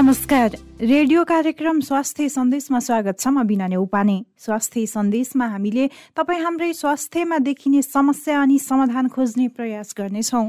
नमस्कार। रेडियो कार्यक्रम स्वास्थ्य सन्देशमा स्वागत छ म बिना उपाने स्वास्थ्य सन्देशमा हामीले तपाईँ हाम्रै स्वास्थ्यमा देखिने समस्या अनि समाधान खोज्ने प्रयास गर्नेछौँ।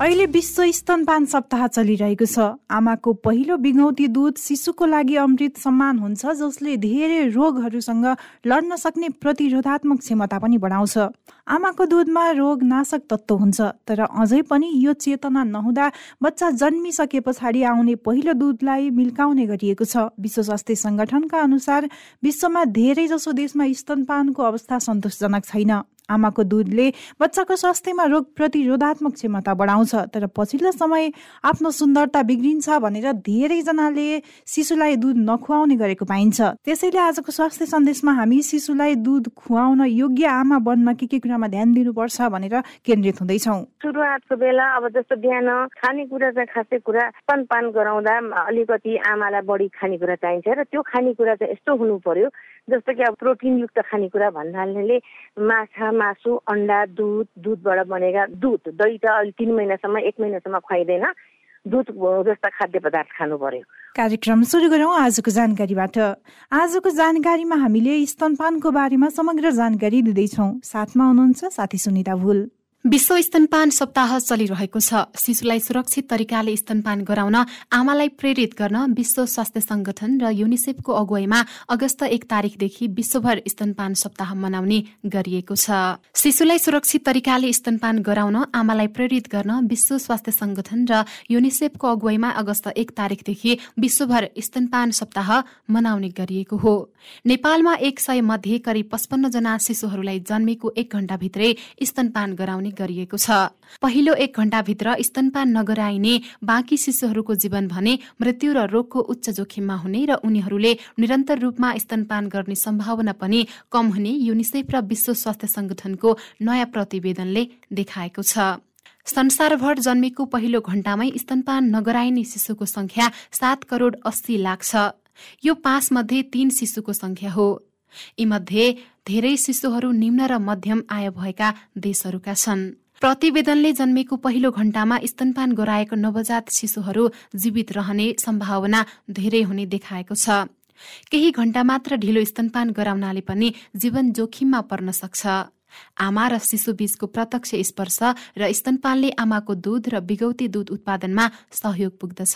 अहिले विश्व स्तनपान सप्ताह चलिरहेको छ। आमाको पहिलो बिगौती दुध शिशुको लागि अमृत सम्मान हुन्छ जसले धेरै रोगहरूसँग लड्न सक्ने प्रतिरोधात्मक क्षमता पनि बढाउँछ। आमाको दुधमा रोग नाशक तत्त्व हुन्छ तर अझै पनि यो चेतना नहुँदा बच्चा जन्मिसके पछाडि आउने पहिलो दुधलाई मिल्काउने गरिएको छ। विश्व स्वास्थ्य संगठनका अनुसार विश्वमा धेरै जसो देशमा स्तनपानको अवस्था सन्तोषजनक छैन। आमाको दुधले बच्चाको स्वास्थ्यमा रोग प्रतिरोधात्मक क्षमता बढाउँछ तर पछिल्लो समय आफ्नो सुन्दरता बिग्रिन्छ भनेर धेरैजनाले शिशुलाई दुध नखुवाउने गरेको पाइन्छ। त्यसैले आजको स्वास्थ्य सन्देशमा हामी शिशुलाई दुध खुवाउन योग्य आमा बन्न के के कुरामा ध्यान दिनुपर्छ भनेर केन्द्रित हुँदैछौँ। सुरुवातको बेला अब जस्तो बिहान खानेकुरा चाहिँ खासै कुरा स्तनपान गराउँदा अलिकति आमालाई बढी खानेकुरा चाहिन्छ र त्यो खानेकुरा चाहिँ यस्तो हुनु पर्यो जस्तो कि अब प्रोटिनयुक्त खानेकुरा भन्नाले माछा मासु अन्डा दुध दुधबाट बनेका दुध दही त अहिले तिन महिनासम्म एक महिनासम्म खुवाइँदैन। दुध जस्ता खाद्य पदार्थ खानु पर्यो। कार्यक्रम सुरु गरौँ आजको जानकारीबाट। आजको जानकारीमा हामीले स्तनपानको बारेमा समग्र जानकारी दिँदैछौँ। साथमा हुनुहुन्छ साथी सुनिता भुल। विश्व स्तनपान सप्ताह चलिरहेको छ। शिशुलाई सुरक्षित तरिकाले स्तनपान गराउन आमालाई प्रेरित गर्न विश्व स्वास्थ्य संगठन र युनिसेफको अगुवाईमा अगस्त एक तारिकदेखि विश्वभर स्तनपान सप्ताह मनाउने गरिएको छ। शिशुलाई सुरक्षित तरिकाले स्तनपान गराउन आमालाई प्रेरित गर्न विश्व स्वास्थ्य संगठन र युनिसेफको अगुवाईमा अगस्त एक तारिकदेखि विश्वभर स्तनपान सप्ताह मनाउने गरिएको हो। नेपालमा एक सय मध्ये करिब पचपन्न जना शिशुहरूलाई जन्मेको एक घण्टाभित्रै स्तनपान गराउने गरिएको छ। पहिलो एक घण्टाभित्र स्तनपान नगराइने बाँकी शिशुहरूको जीवन भने मृत्यु र रोगको उच्च जोखिममा हुने र उनीहरूले निरन्तर रूपमा स्तनपान गर्ने सम्भावना पनि कम हुने युनिसेफ र विश्व स्वास्थ्य संगठनको नयाँ प्रतिवेदनले देखाएको छ। संसारभर जन्मेको पहिलो घण्टामै स्तनपान नगराइने शिशुको संख्या सात करोड अस्सी लाख छ। यो पाँच मध्ये तीन शिशुको संख्या हो। यीमध्ये धेरै शिशुहरू निम्न र मध्यम आय भएका देशहरूका छन्। प्रतिवेदनले जन्मेको पहिलो घण्टामा स्तनपान गराएको नवजात शिशुहरू जीवित रहने सम्भावना धेरै हुने देखाएको छ। केही घण्टा मात्र ढिलो स्तनपान गराउनाले पनि जीवन जोखिममा पर्न सक्छ। आमा र शिशु बीचको प्रत्यक्ष स्पर्श र स्तनपानले आमाको दुध र बिगौती दुध उत्पादनमा सहयोग पुग्दछ।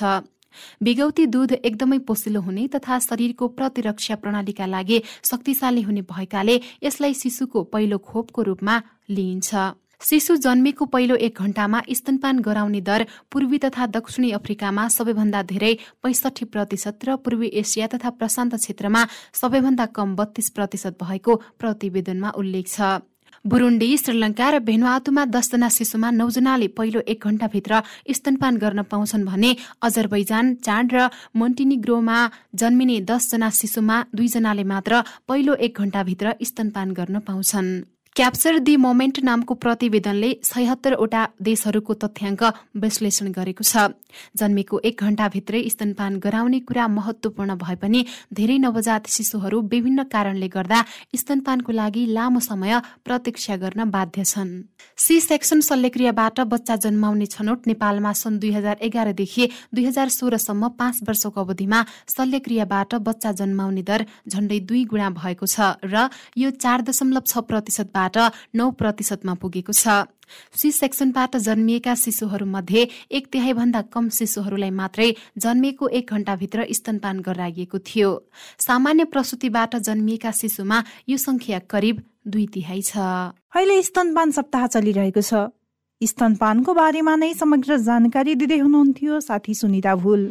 बिगौती दुध एकदमै पोसिलो हुने तथा शरीरको प्रतिरक्षा प्रणालीका लागि शक्तिशाली हुने भएकाले यसलाई शिशुको पहिलो खोपको रूपमा लिइन्छ। शिशु जन्मेको पहिलो एक घण्टामा स्तनपान गराउने दर पूर्वी तथा दक्षिणी अफ्रिकामा सबैभन्दा धेरै पैसठी प्रतिशत र पूर्वी एसिया तथा प्रशान्त क्षेत्रमा सबैभन्दा कम बत्तीस प्रतिशत भएको प्रतिवेदनमा उल्लेख छ। बुरुण्डी श्रीलङ्का र भेनुआतुमा दसजना शिशुमा नौजनाले पहिलो एक घण्टाभित्र स्तनपान गर्न पाउँछन् भने अजरबैजान चाड र मोन्टिनिग्रोमा जन्मिने दसजना शिशुमा दुईजनाले मात्र पहिलो एक घण्टाभित्र स्तनपान गर्न पाउँछन्। क्याप्चर दि मोमेन्ट नामको प्रतिवेदनले छयत्तरवटा देशहरूको तथ्याङ्क विश्लेषण गरेको छ। जन्मेको एक घण्टाभित्रै स्तनपान गराउने कुरा महत्वपूर्ण भए पनि धेरै नवजात शिशुहरू विभिन्न कारणले गर्दा स्तनपानको लागि लामो समय प्रतीक्षा गर्न बाध्य छन्। सी सेक्सन शल्यक्रियाबाट बच्चा जन्माउने छनौट नेपालमा सन् दुई हजार एघारदेखि दुई हजार सोह्रसम्म पाँच वर्षको अवधिमा शल्यक्रियाबाट बच्चा जन्माउने दर झण्डै दुई गुणा भएको छ र यो चार दशमलव छ प्रतिशतबाट प्रतिशतबाट नौ प्रतिशतमा पुगेको छ। सी सेक्सनबाट जन्मिएका शिशुहरूमध्ये एक तिहाईभन्दा कम शिशुहरूलाई मात्रै जन्मिएको एक घण्टाभित्र स्तनपान गराइएको थियो। सामान्य प्रसुतिबाट जन्मिएका शिशुमा यो संख्या करिब दुई तिहाई छ। अहिले स्तनपान सप्ताह चलिरहेको छ। स्तनपानको बारेमा नै समग्र जानकारी दिँदै हुनुहुन्थ्यो साथी सुनिता भुल।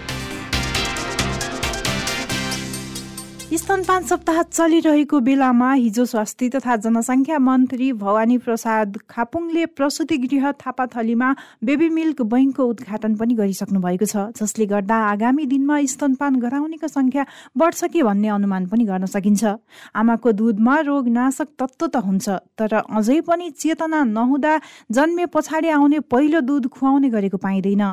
स्तनपान सप्ताह चलिरहेको बेलामा हिजो स्वास्थ्य तथा जनसङ्ख्या मन्त्री भवानी प्रसाद खापुङले प्रसुति गृह थापाथलीमा बेबी मिल्क बैङ्कको उद्घाटन पनि गरिसक्नु भएको छ जसले गर्दा आगामी दिनमा स्तनपान गराउनेको सङ्ख्या बढ्छ कि भन्ने अनुमान पनि गर्न सकिन्छ। आमाको दुधमा रोगनाशक तत्त्व त हुन्छ तर अझै पनि चेतना नहुँदा जन्मे पछाडि आउने पहिलो दुध खुवाउने गरेको पाइँदैन।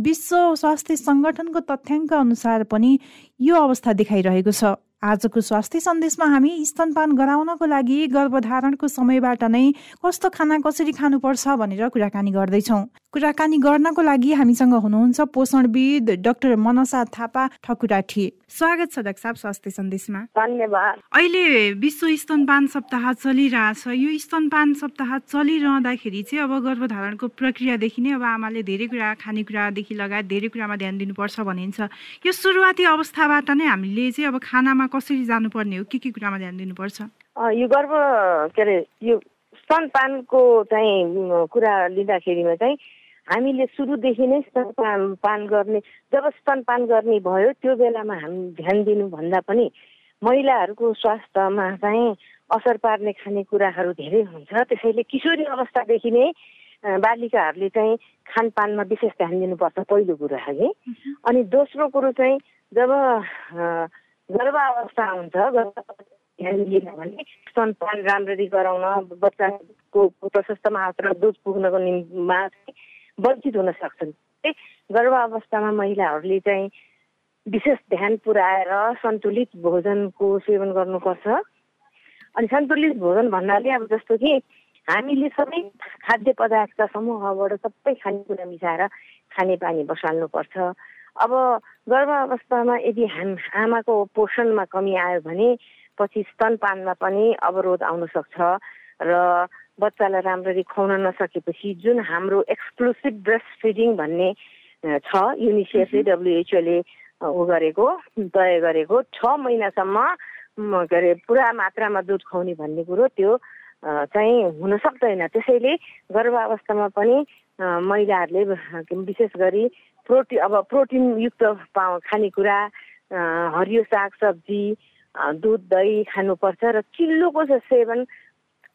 विश्व स्वास्थ्य सङ्गठनको तथ्याङ्क अनुसार पनि यो अवस्था देखाइरहेको छ। आजको स्वास्थ्य सन्देशमा हामी स्तनपान गराउनको लागि गर्भधारणको समयबाट नै कस्तो खाना कसरी खानुपर्छ भनेर कुराकानी गर्दैछौँ। कुराकानी गर्नको लागि हामीसँग हुनुहुन्छ पोषणविद डाक्टर मनसा थापा ठकुराठी। स्वागत छ डाक्टर साहब स्वास्थ्य सन्देशमा। धन्यवाद। अहिले विश्व स्तनपान सप्ताह चलिरहेछ। यो स्तनपान सप्ताह चलिरहँदाखेरि चाहिँ अब गर्भधारणको प्रक्रियादेखि नै अब आमाले धेरै कुरा खानेकुरादेखि लगायत धेरै कुरामा ध्यान दिनुपर्छ भनिन्छ। यो सुरुवाती अवस्थाबाट नै हामीले चाहिँ अब खानामा कसरी जानुपर्ने हो? के के कुरामा ध्यान दिनुपर्छ? यो गर्भ के अरे यो स्तनपानको चाहिँ कुरा लिँदाखेरिमा चाहिँ हामीले सुरुदेखि नै स्तनपान पान गर्ने जब स्तनपान गर्ने भयो त्यो बेलामा हामी ध्यान दिनुभन्दा पनि महिलाहरूको स्वास्थ्यमा चाहिँ असर पार्ने खानेकुराहरू धेरै हुन्छ। त्यसैले किशोरी अवस्थादेखि नै बालिकाहरूले चाहिँ खानपानमा विशेष ध्यान दिनुपर्छ पहिलो कुरा है। अनि दोस्रो कुरो चाहिँ जब गर्भ अवस्था हुन्छ ध्यान दिएन भने स्तनपान राम्ररी गराउन बच्चाको प्रशस्त मात्र दुध पुग्नको निम्तिमा वञ्चित हुन सक्छन्। गर्भ अवस्थामा महिलाहरूले चाहिँ विशेष ध्यान पुऱ्याएर सन्तुलित भोजनको सेवन गर्नुपर्छ। अनि सन्तुलित भोजन भन्नाले अब जस्तो कि हामीले सबै खाद्य पदार्थका समूहबाट सबै खानेकुरा मिसाएर खाने पानी बसाल्नुपर्छ। अब गर्भ अवस्थामा यदि हाम आमाको पोषणमा कमी आयो भने पछि स्तनपानमा पनि अवरोध आउन सक्छ र बच्चालाई राम्ररी खुवाउन नसकेपछि जुन हाम्रो एक्सक्लुसिभ ब्रेस्ट फिडिङ भन्ने छ युनिसेफले डब्लुएचओले ऊ गरेको तय गरेको छ महिनासम्म के अरे पुरा मात्रामा दुध खुवाउने भन्ने कुरो त्यो चाहिँ हुन सक्दैन। त्यसैले गर्भावस्थामा पनि महिलाहरूले विशेष गरी प्रोटिन अब प्रोटिनयुक्त खानेकुरा हरियो साग सब्जी दुध दही खानुपर्छ र चिल्लोको सेवन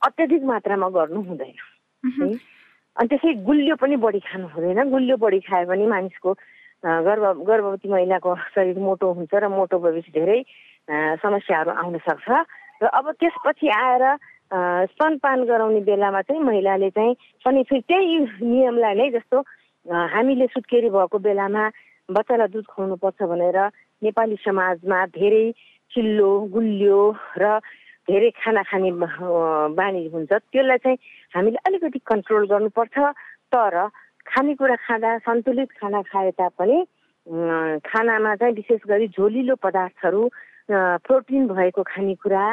अत्याधिक मात्रामा गर्नु हुँदैन। अनि त्यसै गुलियो पनि बढी खानु हुँदैन। गुलियो बढी खायो भने मानिसको गर्भ गर्भवती महिलाको शरीर मोटो हुन्छ र मोटो भएपछि धेरै समस्याहरू आउन सक्छ। र अब त्यसपछि आएर स्तनपान गराउने बेलामा चाहिँ महिलाले चाहिँ पनि फेरि त्यही नियमलाई नै जस्तो हामीले सुत्केरी भएको बेलामा बच्चालाई दुध खुवाउनुपर्छ भनेर नेपाली समाजमा धेरै चिल्लो गुलियो र धेरै खाना खाने बानी हुन्छ त्यसलाई चाहिँ हामीले अलिकति कन्ट्रोल गर्नुपर्छ। तर खानेकुरा खाँदा सन्तुलित खाना खाए तापनि खानामा चाहिँ विशेष गरी झोलिलो पदार्थहरू प्रोटिन भएको खानेकुरा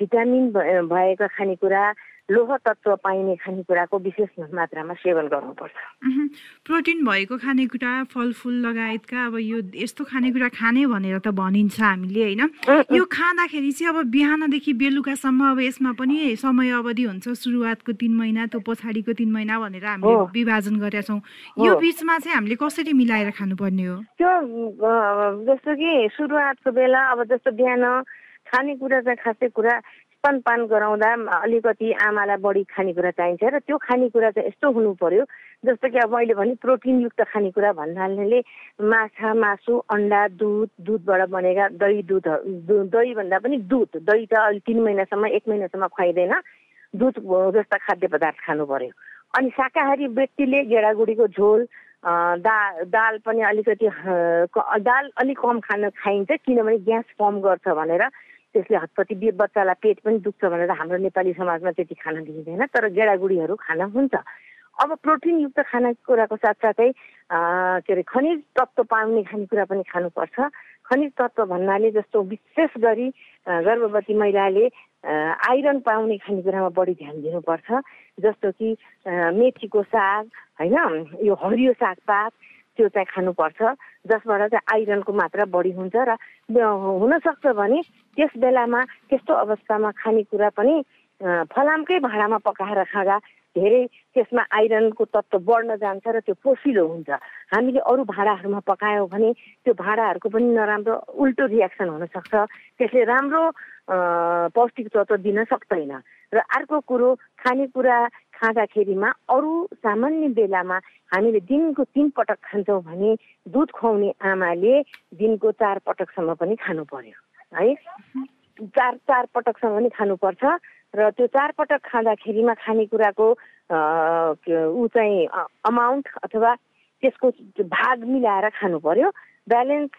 भिटामिन भएका खानेकुरा लोह तत्त्व पाइने खानेकुराको विशेष मात्रामा सेवन गर्नुपर्छ। प्रोटिन भएको खानेकुरा फलफुल लगायतका अब यो यस्तो खानेकुरा खाने भनेर त भनिन्छ हामीले होइन? यो खाँदाखेरि चाहिँ अब बिहानदेखि बेलुकासम्म अब यसमा पनि समय अवधि हुन्छ सुरुवातको तिन महिना त्यो पछाडिको तिन महिना भनेर हामीले विभाजन गरेका छौँ। यो बिचमा चाहिँ हामीले कसरी मिलाएर खानुपर्ने हो? त्यो जस्तो कि सुरुवातको बेला अब जस्तो बिहान खानेकुरा चाहिँ खासै कुरा स्तनपान गराउँदा अलिकति आमालाई बढी खानेकुरा चाहिन्छ र त्यो खानेकुरा चाहिँ यस्तो हुनु पर्यो जस्तो कि अब मैले भने प्रोटिनयुक्त खानेकुरा भन्नाले माछा मासु अन्डा दुध दुधबाट बनेका दही दुधहरू दही भन्दा पनि दुध दही त अहिले तिन महिनासम्म एक महिनासम्म खुवाइँदैन। दुध जस्ता खाद्य पदार्थ खानु पर्यो। अनि शाकाहारी व्यक्तिले गेडागुडीको झोल दा दाल पनि अलिकति दाल अलिक कम खान खाइन्छ किनभने ग्यास फर्म गर्छ भनेर त्यसले हतपति बच्चालाई पेट पनि दुख्छ भनेर हाम्रो नेपाली समाजमा त्यति खाना दिइँदैन तर गेडागुडीहरू खाना हुन्छ। अब प्रोटिनयुक्त खानेकुराको साथसाथै के अरे खनिज तत्त्व पाउने खानेकुरा पनि खानुपर्छ। खनिज तत्त्व भन्नाले जस्तो विशेष गरी गर्भवती महिलाले आइरन पाउने खानेकुरामा बढी ध्यान दिनुपर्छ जस्तो कि मेथीको साग होइन यो हरियो सागपात त्यो चाहिँ खानुपर्छ जसबाट चाहिँ आइरनको मात्रा बढी हुन्छ र हुनसक्छ भने त्यस बेलामा त्यस्तो अवस्थामा खानेकुरा पनि फलामकै भाँडामा पकाएर खाँदा धेरै त्यसमा आइरनको तत्त्व बढ्न जान्छ र त्यो पोसिलो हुन्छ। हामीले अरू भाँडाहरूमा पकायौँ भने त्यो भाँडाहरूको पनि नराम्रो उल्टो रियाक्सन हुनसक्छ। त्यसले राम्रो पौष्टिक तत्त्व दिन सक्दैन। र अर्को कुरो खानेकुरा खाँदाखेरिमा अरू सामान्य बेलामा हामीले दिनको तिन पटक खान्छौँ भने दुध खुवाउने आमाले दिनको चार पटकसम्म पनि खानु पर्यो। है? चार चार पटकसम्म पनि खानुपर्छ र त्यो चार पटक खाँदाखेरिमा खानेकुराको ऊ चाहिँ अमाउन्ट अथवा त्यसको भाग मिलाएर खानु पर्यो ब्यालेन्स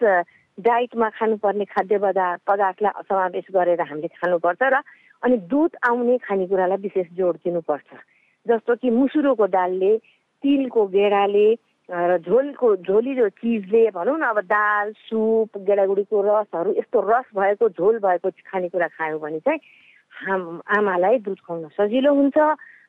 डाइटमा खानुपर्ने खाद्य पदार्थ पदार्थलाई समावेश गरेर हामीले खानुपर्छ र अनि दुध आउने खानेकुरालाई विशेष जोड दिनुपर्छ। जस्तो कि मुसुरोको दालले तिलको गेडाले र झोलको झोलिलो चिजले भनौँ न अब दाल सुप गेडागुडीको रसहरू यस्तो रस भएको झोल भएको खानेकुरा खायौँ भने चाहिँ हाम आमालाई दुध खुवाउन सजिलो हुन्छ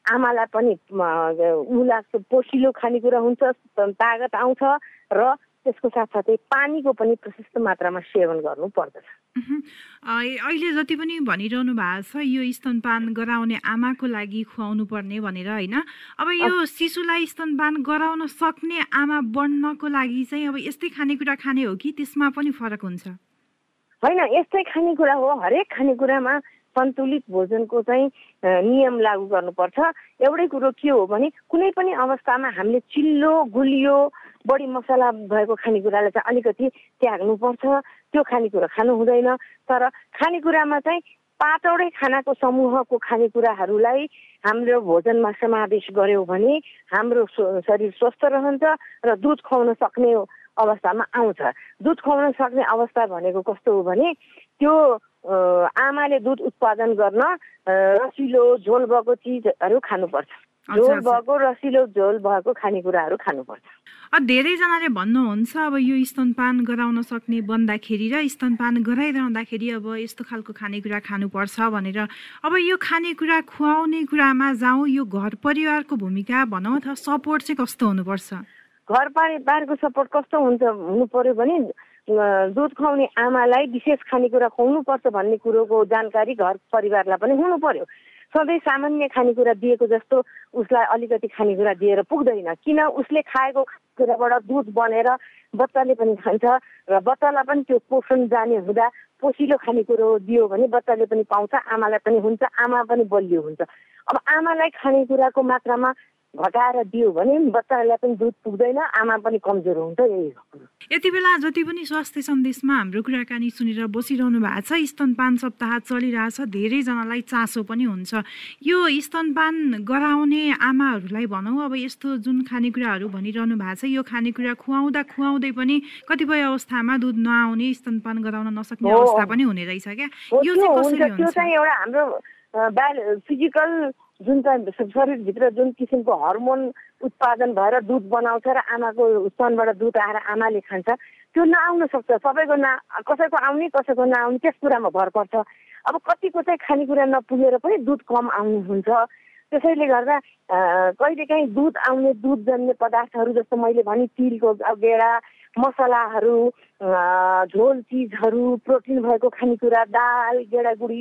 आमालाई पनि ऊ लाग्छ पोसिलो खानेकुरा हुन्छ तागत आउँछ र त्यसको साथसाथै पानीको पनि प्रशस्त मात्रामा सेवन गर्नु पर्दछ। अहिले जति पनि भनिरहनु भएको छ यो स्तनपान गराउने आमाको लागि खुवाउनु पर्ने भनेर होइन? अब यो शिशुलाई स्तनपान गराउन सक्ने आमा बन्नको लागि चाहिँ अब यस्तै खानेकुरा खाने हो कि? त्यसमा पनि फरक हुन्छ? होइन यस्तै खानेकुरा हो। हरेक खानेकुरामा सन्तुलित भोजनको चाहिँ नियम लागू गर्नुपर्छ। एउटै कुरो के हो भने कुनै पनि अवस्थामा हामीले चिल्लो गुलियो बढी मसला भएको खानेकुरालाई चाहिँ अलिकति त्याग्नुपर्छ। त्यो खानेकुरा खानु हुँदैन। तर खानेकुरामा चाहिँ पाँचवटै खानाको समूहको खानेकुराहरूलाई हाम्रो भोजनमा समावेश गऱ्यौँ भने हाम्रो शरीर स्वस्थ रहन्छ र दुध खुवाउन सक्ने अवस्थामा आउँछ। दुध खुवाउन सक्ने अवस्था भनेको कस्तो हो भने त्यो आमाले दुध उत्पादन गर्न रसिलो झोल भएको चिजहरू खानुपर्छ। झोल भएको रसिलो झोल भएको खानेकुराहरू खानुपर्छ। धेरैजनाले भन्नुहुन्छ अब यो स्तनपान गराउन सक्ने बन्दाखेरि र स्तनपान गराइरहँदाखेरि अब यस्तो खालको खानेकुरा खानुपर्छ भनेर। अब यो खानेकुरा खुवाउने कुरामा जाउँ यो घर परिवारको भूमिका भनौँ अथवा सपोर्ट चाहिँ कस्तो हुनुपर्छ? घर परिवारको सपोर्ट कस्तो हुन्छ हुनु पर्यो भने दुध खुवाउने आमालाई विशेष खानेकुरा खुवाउनुपर्छ भन्ने कुरोको जानकारी घर परिवारलाई पनि हुनु पर्यो सधैँ सामान्य खानेकुरा दिएको जस्तो उसलाई अलिकति खानेकुरा दिएर पुग्दैन। किन उसले खाएको कुराबाट दुध बनेर बच्चाले पनि खान्छ र बच्चालाई पनि त्यो पोषण जाने हुँदा पोसिलो खानेकुरो दियो भने बच्चाले पनि पाउँछ आमालाई पनि हुन्छ आमा पनि बलियो हुन्छ। अब आमालाई खानेकुराको मात्रामा घटाएर दियो भने बच्चाहरूलाई पनि दुध पुग्दैन आमा पनि कमजोर हुन्छ यही हो यति बेला जति पनि स्वास्थ्य सन्देशमा हाम्रो कुराकानी सुनेर बसिरहनु भएको छ स्तनपान सप्ताह चलिरहेछ धेरैजनालाई चासो पनि हुन्छ। यो स्तनपान गराउने आमाहरूलाई भनौँ अब यस्तो जुन खानेकुराहरू भनिरहनु भएको छ यो खानेकुरा खुवाउँदा खुवाउँदै पनि कतिपय अवस्थामा दुध नआउने स्तनपान गराउन नसक्ने अवस्था पनि हुने रहेछ क्या? यो चाहिँ एउटा हाम्रो फिजिकल जुन चाहिँ शरीरभित्र जुन किसिमको हर्मोन उत्पादन भएर दुध बनाउँछ र आमाको स्तनबाट दुध आएर आमाले खान्छ त्यो नआउन सक्छ। सबैको ना कसैको आउने कसैको नआउने त्यस कुरामा भर पर्छ। अब कतिको चाहिँ खानेकुरा नपुगेर पनि दुध कम आउनु हुन्छ। त्यसैले गर्दा कहिलेकाहीँ दुध आउने दुध जन्ने पदार्थहरू जस्तो मैले भने तिलको गेडा मसलाहरू झोल चिजहरू प्रोटिन भएको खानेकुरा दाल गेडागुडी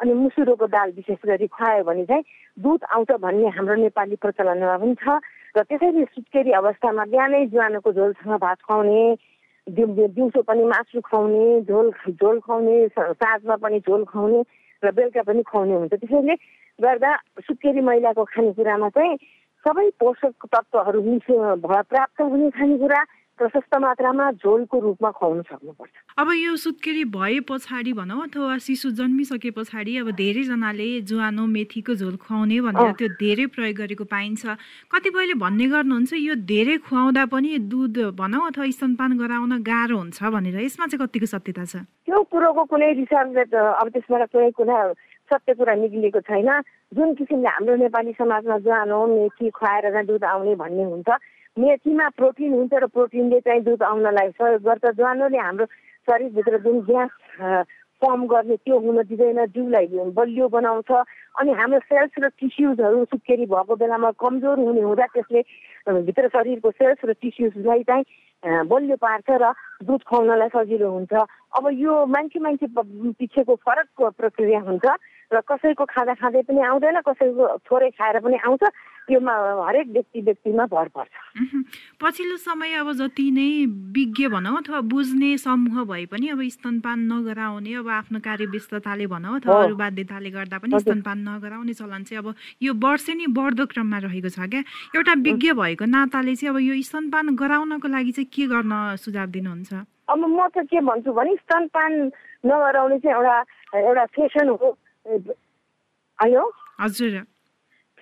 अनि मुसुरोको दाल विशेष गरी खुवायो भने चाहिँ दुध आउँछ भन्ने हाम्रो नेपाली प्रचलनमा पनि छ र त्यसैले सुत्केरी अवस्थामा बिहानै ज्वानोको झोलसँग भात खुवाउने दिउँसो पनि मासु खुवाउने झोल झोल खुवाउने साँझमा पनि झोल खुवाउने र बेलुका पनि खुवाउने हुन्छ। त्यसैले गर्दा सुत्केरी महिलाको खानेकुरामा चाहिँ सबै पोषक तत्त्वहरू मिसो प्राप्त हुने खानेकुरा प्रशस्त मात्रामा झोलको रूपमा खुवाउन सक्नुपर्छ। अब यो सुत्केरी भए पछाडि भनौँ अथवा शिशु जन्मिसके पछाडि अब धेरैजनाले जुवानो मेथीको झोल खुवाउने भनेर त्यो धेरै प्रयोग गरेको पाइन्छ। कतिपयले भन्ने गर्नुहुन्छ यो धेरै खुवाउँदा पनि दुध भनौँ अथवा स्तनपान गराउन गाह्रो हुन्छ भनेर। यसमा चाहिँ कतिको सत्यता छ? त्यो कुरोको कुनै रिसर्चले अब त्यसबाट कुनै कुरा सत्य कुरा निक्लिएको छैन। जुन किसिमले हाम्रो नेपाली समाजमा ज्वानो मेथी खुवाएर दुध आउने भन्ने हुन्छ मेथीमा प्रोटिन हुन्छ र प्रोटिनले चाहिँ दुध आउनलाई सहयोग गर्छ। ज्वानोले हाम्रो शरीरभित्र जुन ग्यास फर्म गर्ने त्यो हुन दिँदैन जिउलाई बलियो बनाउँछ। अनि हाम्रो सेल्स र टिस्युजहरू सुत्केरी भएको बेलामा कमजोर हुने हुँदा त्यसले भित्र शरीरको सेल्स र टिस्युजलाई चाहिँ बलियो पार्छ र दुध खुवाउनलाई सजिलो हुन्छ। अब यो मान्छे मान्छे पछिको फरक प्रक्रिया हुन्छ। र कसैको खाँदा खाँदै पनि आउँदैन कसैको थोरै खाएर पनि आउँछ त्योमा हरेक व्यक्ति व्यक्तिमा भर पर्छ। पछिल्लो समय अब जति नै विज्ञ भनौँ अथवा बुझ्ने समूह भए पनि अब स्तनपान नगराउने अब आफ्नो कार्य व्यस्तताले भनौँ अथवा अरू बाध्यताले गर्दा पनि स्तनपान नगराउने चलन चाहिँ अब यो वर्ष नै बढ्दो क्रममा रहेको छ क्या? एउटा विज्ञ भएको नाताले चाहिँ अब यो स्तनपान गराउनको लागि चाहिँ के गर्न सुझाव दिनुहुन्छ? अब म त के भन्छु भने स्तनपान नगराउने चाहिँ एउटा एउटा फेसन हो। हजुर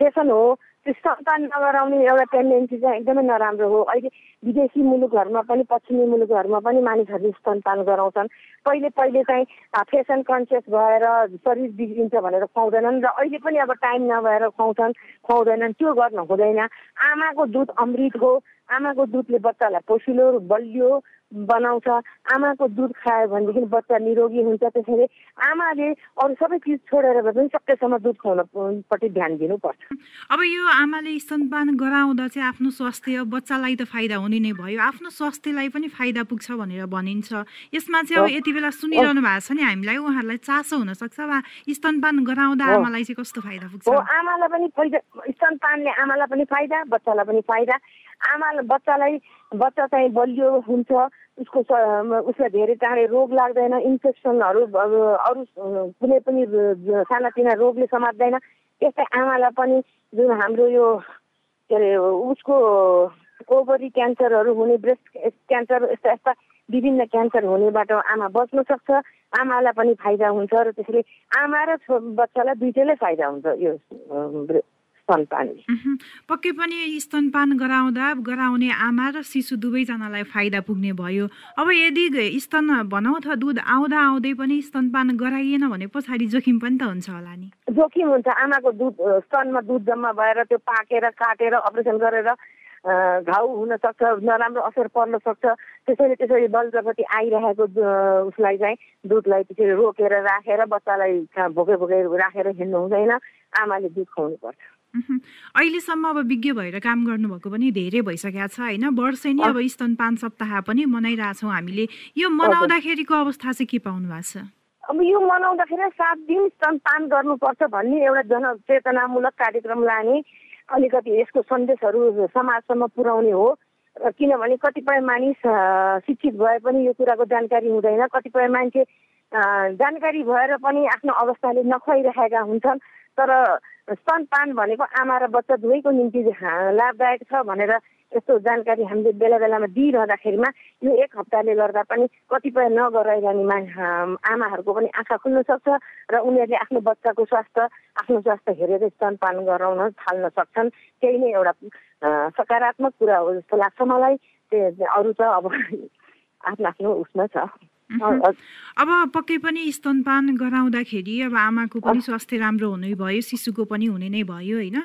फेसन हो सन्तान नगराउने एउटा टेन्डेन्सी चाहिँ एकदमै नराम्रो हो अहिले विदेशी मुलुकहरूमा पनि पश्चिमी मुलुकहरूमा पनि मानिसहरूले स्तनपान गराउँछन् पहिले पहिले चाहिँ फेसन कन्सियस भएर शरीर बिग्रिन्छ भनेर खुवाउँदैनन् र अहिले पनि अब टाइम नभएर खुवाउँछन् खुवाउँदैनन् त्यो गर्नु हुँदैन आमाको दुध अमृत हो आमाको दुधले बच्चालाई पोसिलो बलियो बनाउँछ। आमाको दुध खायो भनेदेखि बच्चा निरोगी हुन्छ। त्यसैले आमाले अरू सबै चिज छोडेर भए पनि सकेसम्म दुध खुवाउनपट्टि ध्यान दिनुपर्छ। अब यो आमाले स्तनपान गराउँदा चाहिँ आफ्नो स्वास्थ्य बच्चालाई त फाइदा हुने नै भयो। आफ्नो स्वास्थ्यलाई पनि फाइदा पुग्छ भनेर भनिन्छ। यसमा चाहिँ अब यति बेला सुनिरहनु भएको छ नि हामीलाई। उहाँहरूलाई चासो हुनसक्छ वा स्तनपान गराउँदा आमालाई चाहिँ कस्तो फाइदा पुग्छ? आमालाई पनि फाइदा स्तनपानले आमालाई पनि फाइदा बच्चालाई पनि फाइदा। आमा बच्चालाई बच्चा चाहिँ बलियो हुन्छ उसको उसलाई धेरै टाढे रोग लाग्दैन इन्फेक्सनहरू अरू कुनै पनि सानातिना रोगले समात्दैन। त्यस्तै आमालाई पनि जुन हाम्रो यो के अरे उसको ओभरी क्यान्सरहरू हुने ब्रेस्ट क्यान्सर यस्ता यस्ता विभिन्न क्यान्सर हुनेबाट आमा बच्न सक्छ आमालाई पनि फाइदा हुन्छ र त्यसरी आमा र बच्चालाई दुइटैलाई फाइदा हुन्छ यो स्तनपानले पक्कै पनि स्तनपान गराउँदा गराउने आमा र शिशु दुवैजनालाई फाइदा पुग्ने भयो। अब यदि स्तन भनौँ अथवा दुध आउँदा आउँदै पनि स्तनपान गराइएन भने पछाडि जोखिम पनि त हुन्छ होला नि। जोखिम हुन्छ। आमाको दुध स्तनमा दुध जम्मा भएर त्यो पाकेर काटेर अपरेसन गरेर घाउ हुन सक्छ नराम्रो असर पर्न सक्छ। त्यसैले त्यसरी बल्जपट्टि आइरहेको उसलाई चाहिँ दुधलाई त्यसरी रोकेर राखेर बच्चालाई भोके भोके राखेर हिँड्नु हुँदैन। आमाले दुध खुवाउनु पर्छ अहिलेसम्म अब विज्ञ भएर काम गर्नुभएको पनि धेरै भइसकेको छ होइन? वर्षै नै अब स्तनपान सप्ताह पनि मनाइरहेछौँ हामीले। यो मनाउँदाखेरिको अवस्था चाहिँ के पाउनु भएको छ? अब यो मनाउँदाखेरि सात दिन स्तनपान गर्नुपर्छ भन्ने एउटा जनचेतनामूलक कार्यक्रम लाने अलिकति यसको सन्देशहरू समाजसम्म पुर्याउने हो। र किनभने कतिपय मानिस शिक्षित भए पनि यो कुराको जानकारी हुँदैन। कतिपय मान्छे जानकारी भएर पनि आफ्नो अवस्थाले नखुवाइरहेका हुन्छन्। तर स्तनपान भनेको आमा र बच्चा दुवैको निम्ति लाभदायक छ भनेर यस्तो जानकारी हामीले बेला बेलामा दिइरहँदाखेरिमा यो एक हप्ताले गर्दा पनि कतिपय नगराइरहने आमाहरूको पनि आँखा खुल्न सक्छ र उनीहरूले आफ्नो बच्चाको स्वास्थ्य आफ्नो स्वास्थ्य हेरेर स्तनपान गराउन थाल्न सक्छन्। त्यही नै एउटा सकारात्मक कुरा हो जस्तो लाग्छ मलाई। अरू त अब आफ्नो आफ्नो उसमा छ। अब पक्कै पनि स्तनपान गराउँदाखेरि अब आमाको पनि स्वास्थ्य राम्रो हुने भयो शिशुको पनि हुने नै भयो होइन?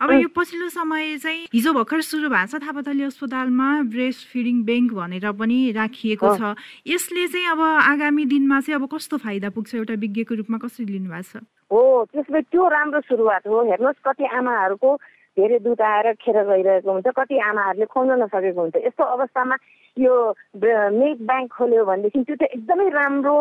अब यो पछिल्लो समय चाहिँ हिजो भर्खर सुरु भएको छ थापाथली अस्पतालमा ब्रेस्ट फिडिङ ब्याङ्क भनेर पनि राखिएको छ। यसले चाहिँ अब आगामी दिनमा चाहिँ अब कस्तो फाइदा पुग्छ एउटा विज्ञको रूपमा कसरी लिनुभएको छ? हो त्यसले त्यो राम्रो सुरुवात हो। हेर्नुहोस् कति आमाहरूको धेरै दुध आएर खेर गइरहेको हुन्छ कति आमाहरूले खुवाउन नसकेको हुन्छ। यस्तो अवस्थामा यो मिल्क ब्याङ्क खोल्यो भनेदेखि त्यो त एकदमै राम्रो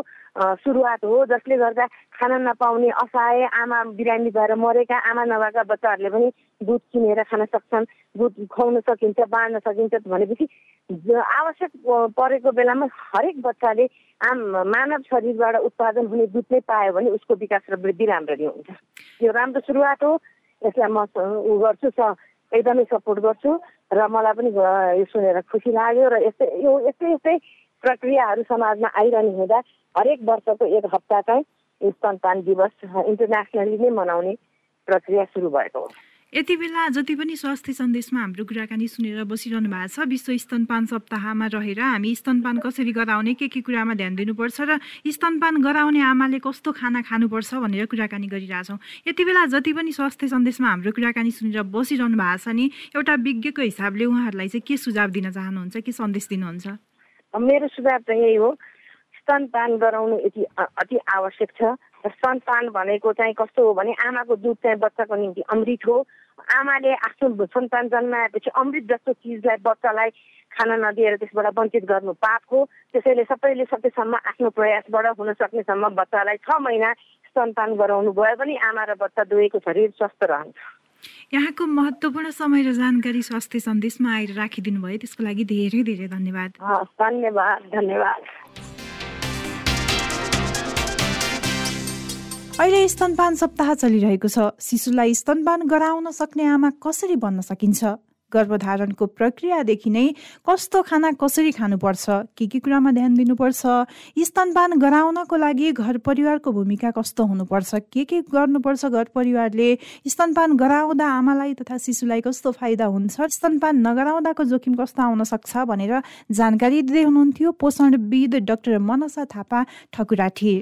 सुरुवात हो जसले गर्दा खाना नपाउने असहाय आमा बिरामी भएर मरेका आमा नभएका बच्चाहरूले पनि दुध किनेर खान सक्छन् दुध खुवाउन सकिन्छ बाँड्न सकिन्छ भनेपछि आवश्यक परेको बेलामा हरेक बच्चाले आम मानव शरीरबाट उत्पादन हुने दुध नै पायो भने उसको विकास र वृद्धि राम्ररी हुन्छ। यो राम्रो सुरुवात हो। यसलाई म उ गर्छु एकदमै सपोर्ट गर्छु र मलाई पनि यो सुनेर खुसी लाग्यो र यस्तै यो यस्तै यस्तै प्रक्रियाहरू समाजमा आइरहने हुँदा हरेक वर्षको एक हप्ता चाहिँ स्तनपान दिवस इन्टरनेसनली नै मनाउने प्रक्रिया सुरु भएको हो। यति बेला जति पनि स्वास्थ्य सन्देशमा हाम्रो कुराकानी सुनेर बसिरहनु भएको छ विश्व स्तनपान सप्ताहमा रहेर हामी स्तनपान कसरी गराउने के के कुरामा ध्यान दिनुपर्छ र स्तनपान गराउने आमाले कस्तो खाना खानुपर्छ भनेर कुराकानी गरिरहेछौँ। यति बेला जति पनि स्वास्थ्य सन्देशमा हाम्रो कुराकानी सुनेर बसिरहनु भएको छ नि एउटा विज्ञको हिसाबले उहाँहरूलाई चाहिँ के सुझाव दिन चाहनुहुन्छ के सन्देश दिनुहुन्छ? मेरो सुझाव चाहिँ यही हो स्तनपान गराउनु यति अति आवश्यक छ। र स्तनपान भनेको चाहिँ कस्तो हो भने आमाको दुध चाहिँ बच्चाको निम्ति अमृत हो। आमाले आफ्नो सन्तान जन्माएपछि अमृत जस्तो चिजलाई बच्चालाई खान नदिएर त्यसबाट वञ्चित गर्नु पाप हो। त्यसैले सबैले सकेसम्म आफ्नो प्रयासबाट हुन सक्नेसम्म बच्चालाई छ महिना स्तनपान गराउनु भयो भने आमा र बच्चा दुवैको शरीर स्वस्थ रहन्छ। यहाँको महत्त्वपूर्ण समय र जानकारी स्वास्थ्य सन्देशमा आएर राखिदिनु भयो त्यसको लागि धेरै धेरै धन्यवाद। धन्यवाद धन्यवाद। अहिले स्तनपान सप्ताह चलिरहेको छ। शिशुलाई स्तनपान गराउन सक्ने आमा कसरी बन्न सकिन्छ? गर्भधारणको प्रक्रियादेखि नै कस्तो खाना कसरी खानुपर्छ? के के कुरामा ध्यान दिनुपर्छ? स्तनपान गराउनको लागि घर परिवारको भूमिका कस्तो हुनुपर्छ? के के गर्नुपर्छ घर परिवारले? स्तनपान गराउँदा आमालाई तथा शिशुलाई कस्तो फाइदा हुन्छ? स्तनपान नगराउँदाको जोखिम कस्तो आउन सक्छ भनेर जानकारी दिँदै हुनुहुन्थ्यो। पोषणविद डाक्टर मनसा थापा ठकुराठी।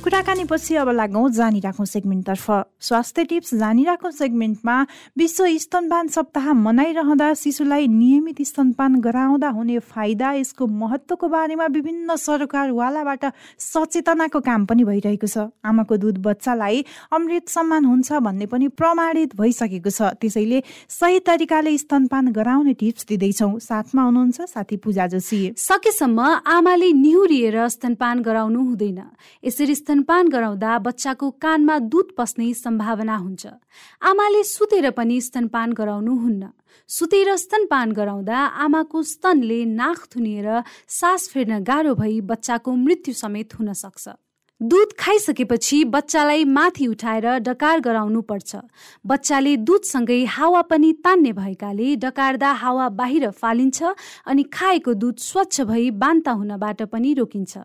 कुराकानीपछि अब लागौँ जानिराखौँ सेगमेन्टतर्फ। स्वास्थ्य टिप्स जानिराखौँ सेगमेन्टमा। विश्व स्तनपान सप्ताह मनाइरहँदा शिशुलाई नियमित स्तनपान गराउँदा हुने फाइदा यसको महत्त्वको बारेमा विभिन्न सरकारवालाबाट सचेतनाको काम पनि भइरहेको छ। आमाको दुध बच्चालाई अमृत सम्मान हुन्छ भन्ने पनि प्रमाणित भइसकेको छ। त्यसैले सही तरिकाले स्तनपान गराउने टिप्स दिँदैछौँ। साथमा हुनुहुन्छ साथी पूजा जोशी। सकेसम्म आमाले निहुरिएर स्तनपान गराउनु हुँदैन। यसरी स्तनपान गराउँदा बच्चाको कानमा दुध पस्ने सम्भावना हुन्छ। आमाले सुतेर पनि स्तनपान गराउनु हुन्न। सुतेर स्तनपान गराउँदा आमाको स्तनले नाक थुनिएर सास फेर्न गाह्रो भई बच्चाको मृत्यु समेत हुन सक्छ। दुध खाइसकेपछि बच्चालाई माथि उठाएर डकार गराउनु पर्छ। बच्चाले दुधसँगै हावा पनि तान्ने भएकाले डकार्दा हावा बाहिर फालिन्छ अनि खाएको दुध स्वच्छ भई बान्ता हुनबाट पनि रोकिन्छ।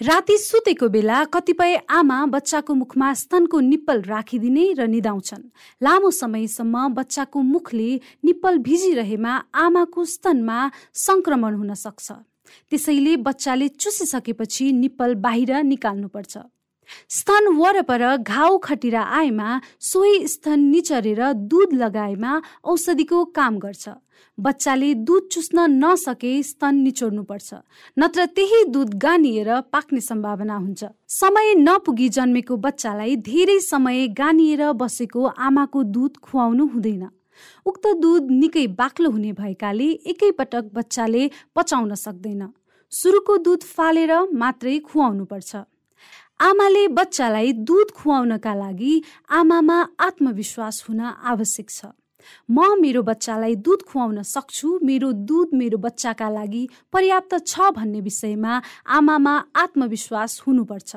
राति सुतेको बेला कतिपय आमा बच्चाको मुखमा स्तनको निप्पल राखिदिने र निदाउँछन्। लामो समयसम्म बच्चाको मुखले निप्पल भिजिरहेमा आमाको स्तनमा संक्रमण हुन सक्छ। त्यसैले बच्चाले चुसिसकेपछि निप्पल बाहिर निकाल्नुपर्छ। स्तन वरपर घाउ खटिरा आएमा सोही स्तन निचरेर दुध लगाएमा औषधिको काम गर्छ। बच्चाले दुध चुस्न नसके स्तन निचोड्नुपर्छ नत्र त्यही दुध गानिएर पाक्ने सम्भावना हुन्छ। समय नपुगी जन्मेको बच्चालाई धेरै समय गानिएर बसेको आमाको दुध खुवाउनु हुँदैन। उक्त दुध निकै बाक्लो हुने भएकाले एकैपटक बच्चाले पचाउन सक्दैन। सुरुको दुध फालेर मात्रै खुवाउनु पर्छ आमाले बच्चालाई दुध खुवाउनका लागि आमामा आत्मविश्वास हुन आवश्यक छ। म मेरो बच्चालाई दुध खुवाउन सक्छु मेरो दुध मेरो बच्चाका लागि पर्याप्त छ भन्ने विषयमा आमामा आत्मविश्वास हुनुपर्छ।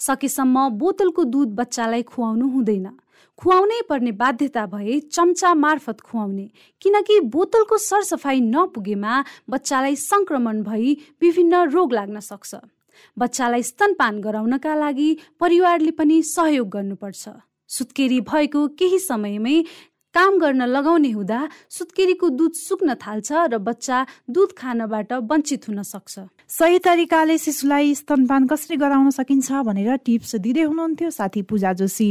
सकेसम्म बोतलको दुध बच्चालाई खुवाउनु हुँदैन। खुवाउनै पर्ने बाध्यता भए चम्चा मार्फत खुवाउने किनकि बोतलको सरसफाइ नपुगेमा बच्चालाई संक्रमण भई विभिन्न रोग लाग्न सक्छ। बच्चालाई स्तनपान गराउनका लागि परिवारले पनि सहयोग गर्नुपर्छ। सुत्केरी भएको केही समयमै काम गर्न लगाउने हुँदा सुत्केरीको दुध सुक्न थाल्छ र बच्चा दुध खानबाट वञ्चित हुन सक्छ। सही तरिकाले शिशुलाई स्तनपान कसरी गराउन सकिन्छ भनेर टिप्स दिँदै हुनुहुन्थ्यो साथी पूजा जोशी।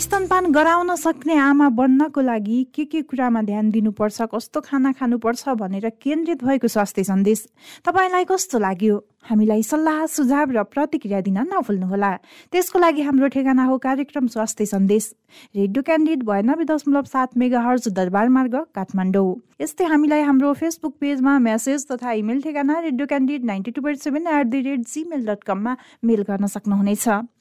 स्तनपान गराउन सक्ने आमा बन्नको लागि के के कुरामा ध्यान दिनुपर्छ कस्तो खाना खानुपर्छ भनेर केन्द्रित भएको स्वास्थ्य सन्देश तपाईँलाई कस्तो लाग्यो? हामीलाई सल्लाह सुझाव र प्रतिक्रिया दिन नभुल्नुहोला। त्यसको लागि हाम्रो ठेगाना हो कार्यक्रम स्वास्थ्य सन्देश। रेडियो क्यान्डिड बयानब्बे दशमलव सात मेगा हर्ज दरबार मार्ग काठमाडौँ। यस्तै हामीलाई हाम्रो फेसबुक पेजमा मेसेज तथा इमेल ठेगाना radio candid ninety two point seven at the rate gmail dot कममा मेल गर्न सक्नुहुनेछ।